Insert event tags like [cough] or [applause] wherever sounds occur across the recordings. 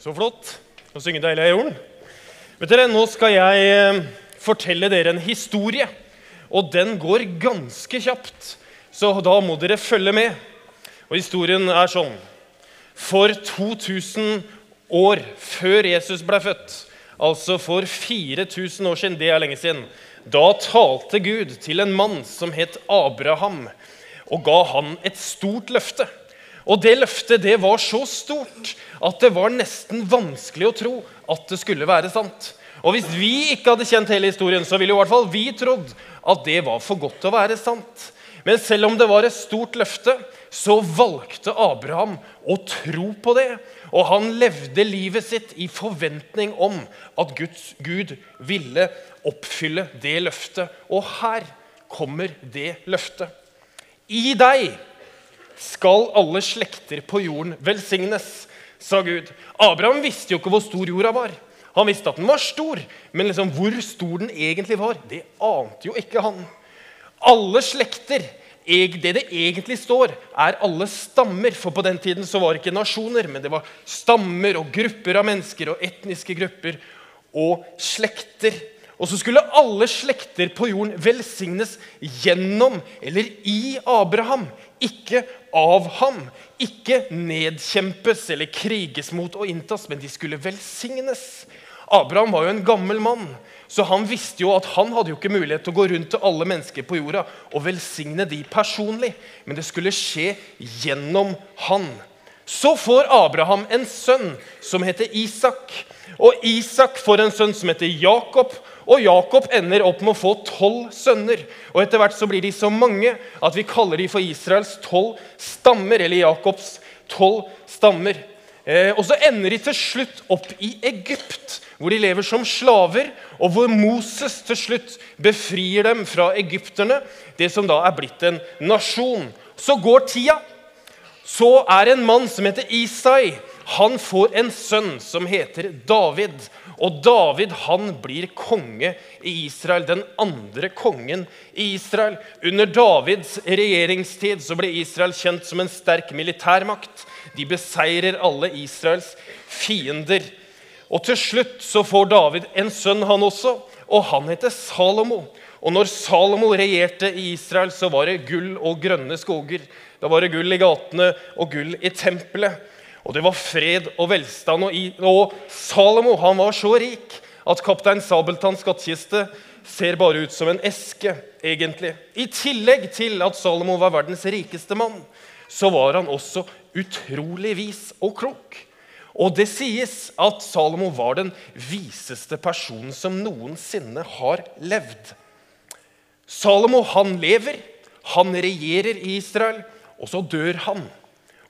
Så flott å synge 'Deilig er jorden'. Vet dere, Nå skal jeg eh, fortelle dere en historie. Og den går ganske kjapt, så da må dere følge med. Og historien er sånn For 2000 år før Jesus ble født, altså for 4000 år siden, det er lenge siden, da talte Gud til en mann som het Abraham, og ga han et stort løfte. Og det løftet det var så stort at det var nesten vanskelig å tro at det skulle være sant. Og hvis vi ikke hadde kjent hele historien, så ville i hvert fall vi trodd at det var for godt til å være sant. Men selv om det var et stort løfte, så valgte Abraham å tro på det. Og han levde livet sitt i forventning om at Guds, Gud ville oppfylle det løftet. Og her kommer det løftet. I deg skal alle slekter på jorden velsignes, sa Gud. Abraham visste jo ikke hvor stor jorda var. Han visste at den var stor, men liksom hvor stor den egentlig var, det ante jo ikke han. Alle slekter det det egentlig står, er alle stammer. For på den tiden så var det ikke nasjoner, men det var stammer og grupper av mennesker og etniske grupper og slekter. Og så skulle alle slekter på jorden velsignes gjennom eller i Abraham, ikke av ham. Ikke nedkjempes eller kriges mot og inntas, men de skulle velsignes. Abraham var jo en gammel mann, så han visste jo at han hadde jo ikke mulighet til å gå rundt til alle mennesker på jorda og velsigne de personlig. Men det skulle skje gjennom han. Så får Abraham en sønn som heter Isak. Og Isak får en sønn som heter Jakob. Og Jakob ender opp med å få tolv sønner. Og Etter hvert så blir de så mange at vi kaller de for Israels tolv stammer. Eller Jakobs tolv stammer. Eh, og så ender de til slutt opp i Egypt, hvor de lever som slaver, og hvor Moses til slutt befrir dem fra egypterne, det som da er blitt en nasjon. Så går tida. Så er en mann som heter Isai, han får en sønn som heter David. Og David han blir konge i Israel, den andre kongen i Israel. Under Davids regjeringstid så ble Israel kjent som en sterk militærmakt. De beseirer alle Israels fiender. Og Til slutt så får David en sønn, han også, og han heter Salomo. Og når Salomo regjerte i Israel, så var det gull og grønne skoger. Da var det gull i gatene og gull i tempelet. Og det var fred og velstand. Og, og Salomo han var så rik at kaptein Sabeltanns skattkiste ser bare ut som en eske, egentlig. I tillegg til at Salomo var verdens rikeste mann, så var han også utrolig vis og klok. Og det sies at Salomo var den viseste personen som noensinne har levd. Salomo han lever, han regjerer i Israel, og så dør han.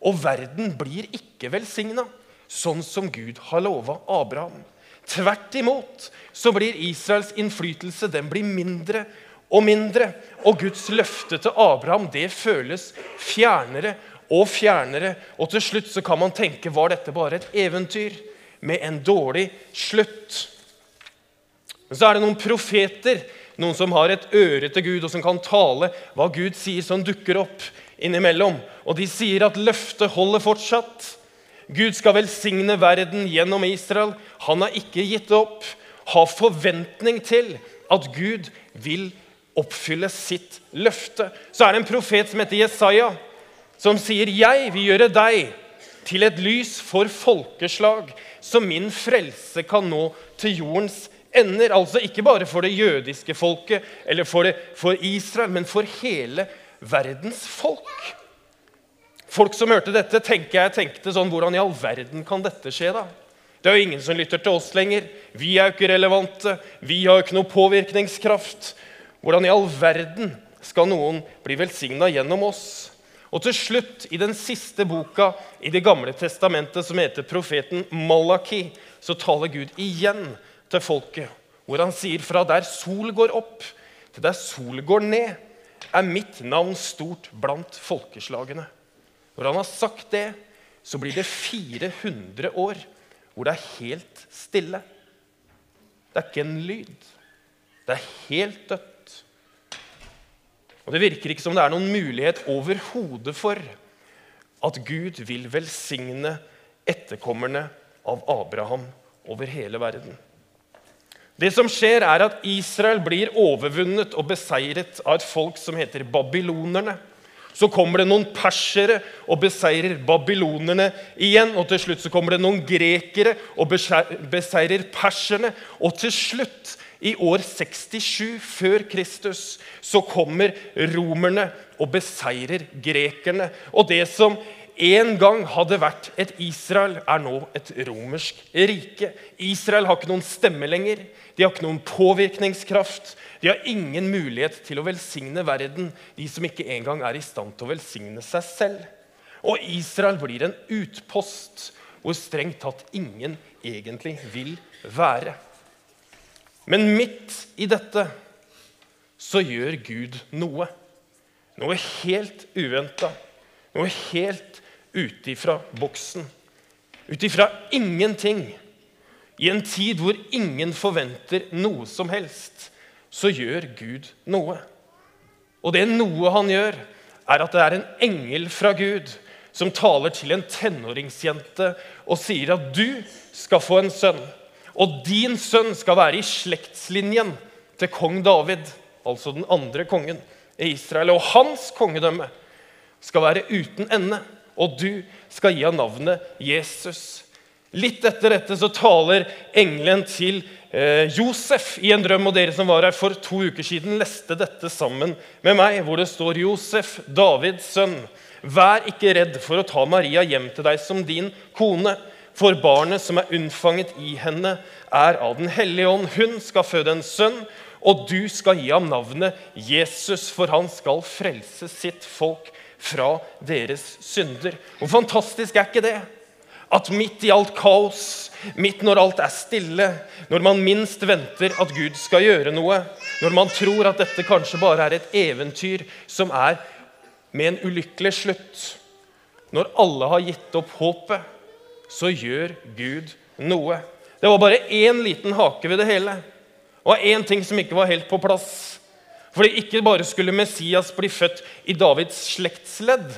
Og verden blir ikke velsigna, sånn som Gud har lova Abraham. Tvert imot så blir Israels innflytelse den blir mindre og mindre. Og Guds løfte til Abraham det føles fjernere og fjernere. Og til slutt så kan man tenke var dette bare et eventyr med en dårlig slutt. Men så er det noen profeter, noen som har et øre til Gud, og som kan tale hva Gud sier, som dukker opp innimellom. Og de sier at løftet holder fortsatt. Gud skal velsigne verden gjennom Israel. Han har ikke gitt opp. Ha forventning til at Gud vil oppfylle sitt løfte. Så er det en profet som heter Jesaja, som sier, 'Jeg vil gjøre deg til et lys for folkeslag, så min frelse kan nå til jordens ender.' Altså ikke bare for det jødiske folket eller for, det, for Israel, men for hele verdens folk. Folk som hørte dette, tenker jeg tenkte sånn Hvordan i all verden kan dette skje, da? Det er jo ingen som lytter til oss lenger. Vi er jo ikke relevante. Vi har jo ikke noe påvirkningskraft. Hvordan i all verden skal noen bli velsigna gjennom oss? Og til slutt, i den siste boka i Det gamle testamentet, som heter profeten Malaki, så taler Gud igjen til folket, hvor han sier fra der sol går opp, til der sol går ned, er mitt navn stort blant folkeslagene. Når han har sagt det, så blir det 400 år hvor det er helt stille. Det er ikke en lyd. Det er helt dødt. Og Det virker ikke som det er noen mulighet overhodet for at Gud vil velsigne etterkommerne av Abraham over hele verden. Det som skjer, er at Israel blir overvunnet og beseiret av et folk som heter babylonerne. Så kommer det noen persere og beseirer babylonerne igjen. Og til slutt så kommer det noen grekere og beseirer perserne. Og til slutt, i år 67 før Kristus, så kommer romerne og beseirer grekerne. Og det som en gang hadde vært et Israel, er nå et romersk rike. Israel har ikke noen stemme lenger. De har ikke noen påvirkningskraft. De har ingen mulighet til å velsigne verden, de som ikke engang er i stand til å velsigne seg selv. Og Israel blir en utpost hvor strengt tatt ingen egentlig vil være. Men midt i dette så gjør Gud noe. Noe helt uventa. Noe helt ut ifra boksen. Ut ifra ingenting. I en tid hvor ingen forventer noe som helst, så gjør Gud noe. Og det noe han gjør, er at det er en engel fra Gud som taler til en tenåringsjente og sier at du skal få en sønn. Og din sønn skal være i slektslinjen til kong David, altså den andre kongen i Israel. Og hans kongedømme skal være uten ende og du skal gi ham navnet Jesus. Litt etter dette så taler engelen til eh, Josef i en drøm. Og dere som var her for to uker siden, leste dette sammen med meg, hvor det står Josef, Davids sønn. Vær ikke redd for å ta Maria hjem til deg som din kone. For barnet som er unnfanget i henne, er av Den hellige ånd. Hun skal føde en sønn, og du skal gi ham navnet Jesus, for han skal frelse sitt folk fra deres synder. Hvor fantastisk er ikke det? At midt i alt kaos, midt når alt er stille, når man minst venter at Gud skal gjøre noe, når man tror at dette kanskje bare er et eventyr som er med en ulykkelig slutt Når alle har gitt opp håpet, så gjør Gud noe. Det var bare én liten hake ved det hele, og én ting som ikke var helt på plass. Fordi ikke bare skulle Messias bli født i Davids slektsledd,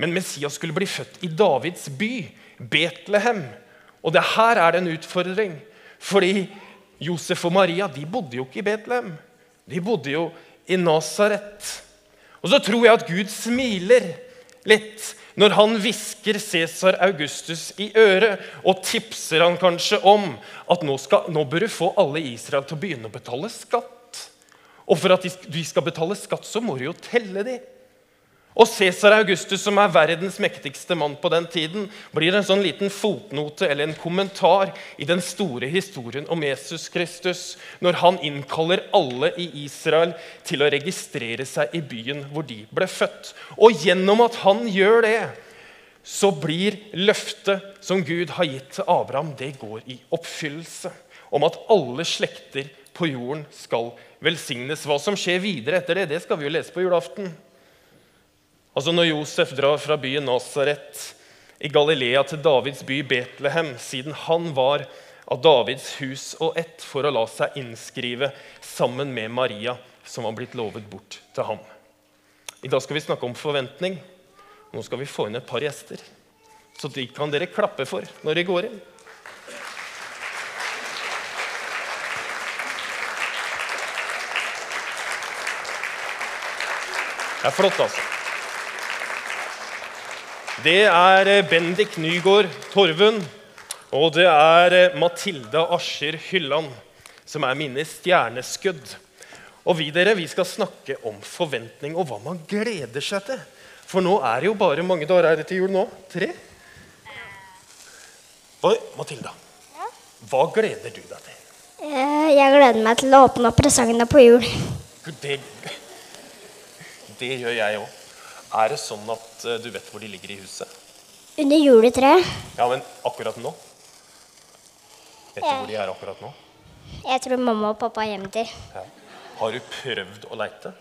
men Messias skulle bli født i Davids by, Betlehem. Og det her er det en utfordring. Fordi Josef og Maria de bodde jo ikke i Betlehem. De bodde jo i Nasaret. Og så tror jeg at Gud smiler litt når han hvisker Cæsar Augustus i øret og tipser han kanskje om at nå, skal, nå bør du få alle i Israel til å begynne å betale skatt. Og for at de skal betale skatt, så må du jo telle de. Og Cæsar Augustus, som er verdens mektigste mann på den tiden, blir en sånn liten fotnote eller en kommentar i den store historien om Jesus Kristus når han innkaller alle i Israel til å registrere seg i byen hvor de ble født. Og gjennom at han gjør det, så blir løftet som Gud har gitt til Abraham, det går i oppfyllelse. Om at alle slekter på jorden skal velsignes. Hva som skjer videre etter det, det skal vi jo lese på julaften. Altså Når Josef drar fra byen Nasaret i Galilea til Davids by Betlehem, siden han var av Davids hus og ett, for å la seg innskrive sammen med Maria, som var blitt lovet bort til ham. I dag skal vi snakke om forventning. Nå skal vi få inn et par gjester. Så de kan dere klappe for når de går inn. Det er flott, altså. Det er eh, Bendik Nygård Torvund, og det er eh, Matilda Ascher Hylland som er mine stjerneskudd. Og vi dere, vi skal snakke om forventning og hva man gleder seg til. For nå er det jo bare mange dager er det til jul nå. Tre? Oi, Matilda. Hva gleder du deg til? Eh, jeg gleder meg til å åpne opp presangene på jul. Det det gjør jeg òg. Er det sånn at uh, du vet hvor de ligger i huset? Under juletreet. Ja, men akkurat nå? Vet du hvor de er akkurat nå? Jeg tror mamma og pappa er hjemme til. Ja. Har du prøvd å leite?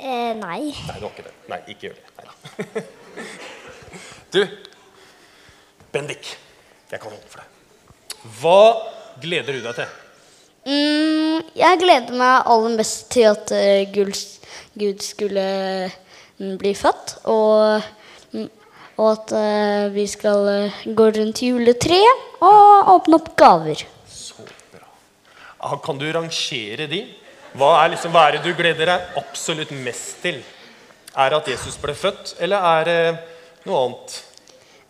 Eh, nei. Nei, du har ikke det. Nei, ikke gjør det. Neida. [laughs] du, Bendik. Jeg kan holde for deg. Hva gleder du deg til? Mm, jeg gleder meg aller mest til at uh, Gud skulle mm, bli født. Og, mm, Og at eh, vi skal eh, gå rundt juletreet og åpne opp gaver. Så bra. Ah, Kan du rangere de? Hva er, liksom, hva er det du gleder deg absolutt mest til? Er det at Jesus ble født, eller er det noe annet?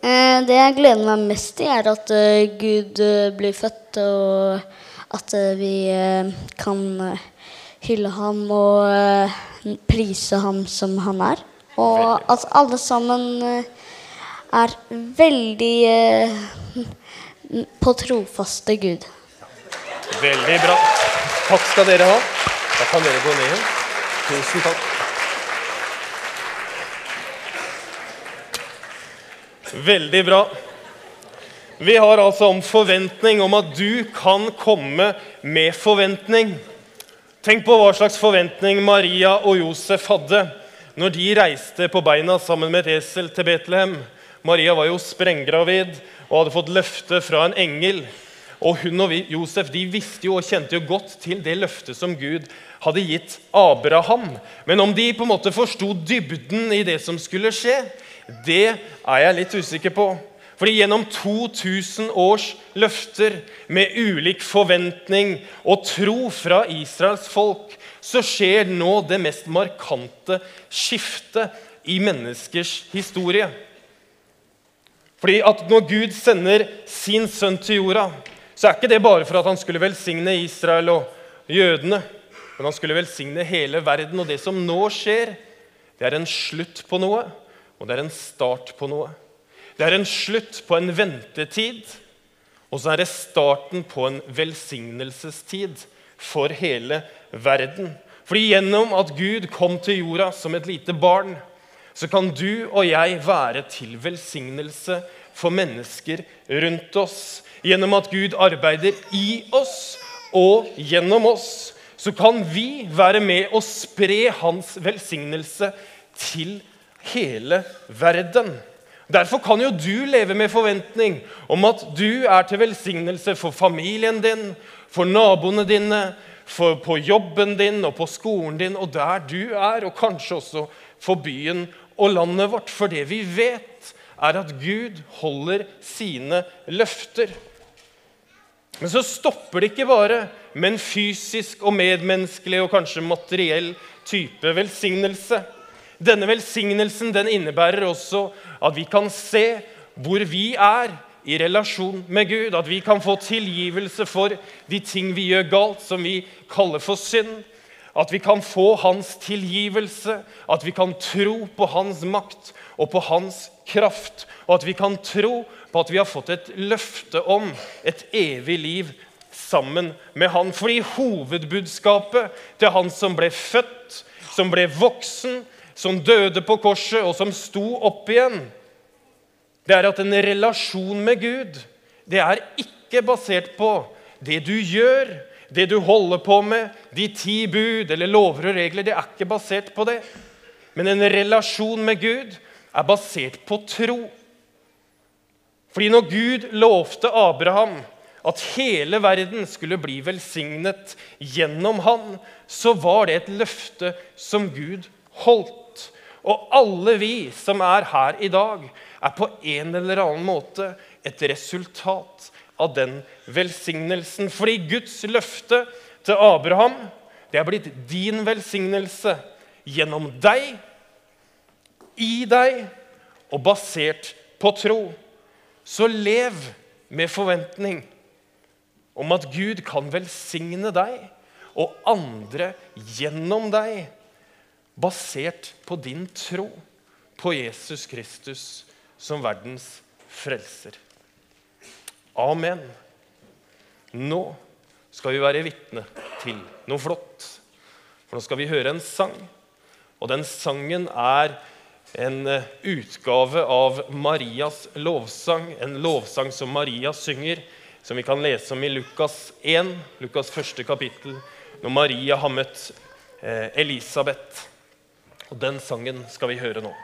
Eh, det jeg gleder meg mest til, er at Gud blir født, og at vi kan hylle ham og prise ham som han er. Og at alle sammen eh, er veldig eh, på trofaste Gud. Veldig bra. Takk skal dere ha. Da kan dere gå ned igjen. Tusen takk. Veldig bra. Vi har altså om forventning om at du kan komme med forventning. Tenk på hva slags forventning Maria og Josef hadde når de reiste på beina sammen med et esel til Betlehem. Maria var jo sprenggravid og hadde fått løfte fra en engel. Og hun og Josef de visste jo og kjente jo godt til det løftet som Gud hadde gitt Abraham. Men om de på en måte forsto dybden i det som skulle skje, det er jeg litt usikker på. Fordi gjennom 2000 års løfter med ulik forventning og tro fra Israels folk, så skjer nå det mest markante skiftet i menneskers historie. Fordi at når Gud sender sin sønn til jorda, så er ikke det bare for at han skulle velsigne Israel og jødene, men han skulle velsigne hele verden. Og det som nå skjer, det er en slutt på noe, og det er en start på noe. Det er en slutt på en ventetid, og så er det starten på en velsignelsestid for hele verden. Fordi gjennom at Gud kom til jorda som et lite barn, så kan du og jeg være til velsignelse for mennesker rundt oss. Gjennom at Gud arbeider i oss og gjennom oss, så kan vi være med og spre hans velsignelse til hele verden. Derfor kan jo du leve med forventning om at du er til velsignelse for familien din, for naboene dine, for på jobben din og på skolen din og der du er, og kanskje også for byen og landet vårt. For det vi vet, er at Gud holder sine løfter. Men så stopper det ikke bare med en fysisk og medmenneskelig og kanskje materiell type velsignelse. Denne velsignelsen den innebærer også at vi kan se hvor vi er i relasjon med Gud. At vi kan få tilgivelse for de ting vi gjør galt, som vi kaller for synd. At vi kan få hans tilgivelse, at vi kan tro på hans makt og på hans kraft. Og at vi kan tro på at vi har fått et løfte om et evig liv sammen med han. Fordi hovedbudskapet til han som ble født, som ble voksen, som døde på korset, og som sto opp igjen, det er at en relasjon med Gud det er ikke basert på det du gjør, det du holder på med, de ti bud eller lover og regler. Det er ikke basert på det. Men en relasjon med Gud er basert på tro. Fordi når Gud lovte Abraham at hele verden skulle bli velsignet gjennom han, så var det et løfte som Gud holdt. Og alle vi som er her i dag, er på en eller annen måte et resultat av den velsignelsen. Fordi Guds løfte til Abraham det er blitt din velsignelse gjennom deg, i deg og basert på tro. Så lev med forventning om at Gud kan velsigne deg og andre gjennom deg, basert på din tro på Jesus Kristus som verdens frelser. Amen. Nå skal vi være vitne til noe flott. For nå skal vi høre en sang. Og den sangen er en eh, utgave av Marias lovsang. En lovsang som Maria synger, som vi kan lese om i Lukas 1, Lukas første kapittel, når Maria har møtt eh, Elisabeth. Og den sangen skal vi høre nå.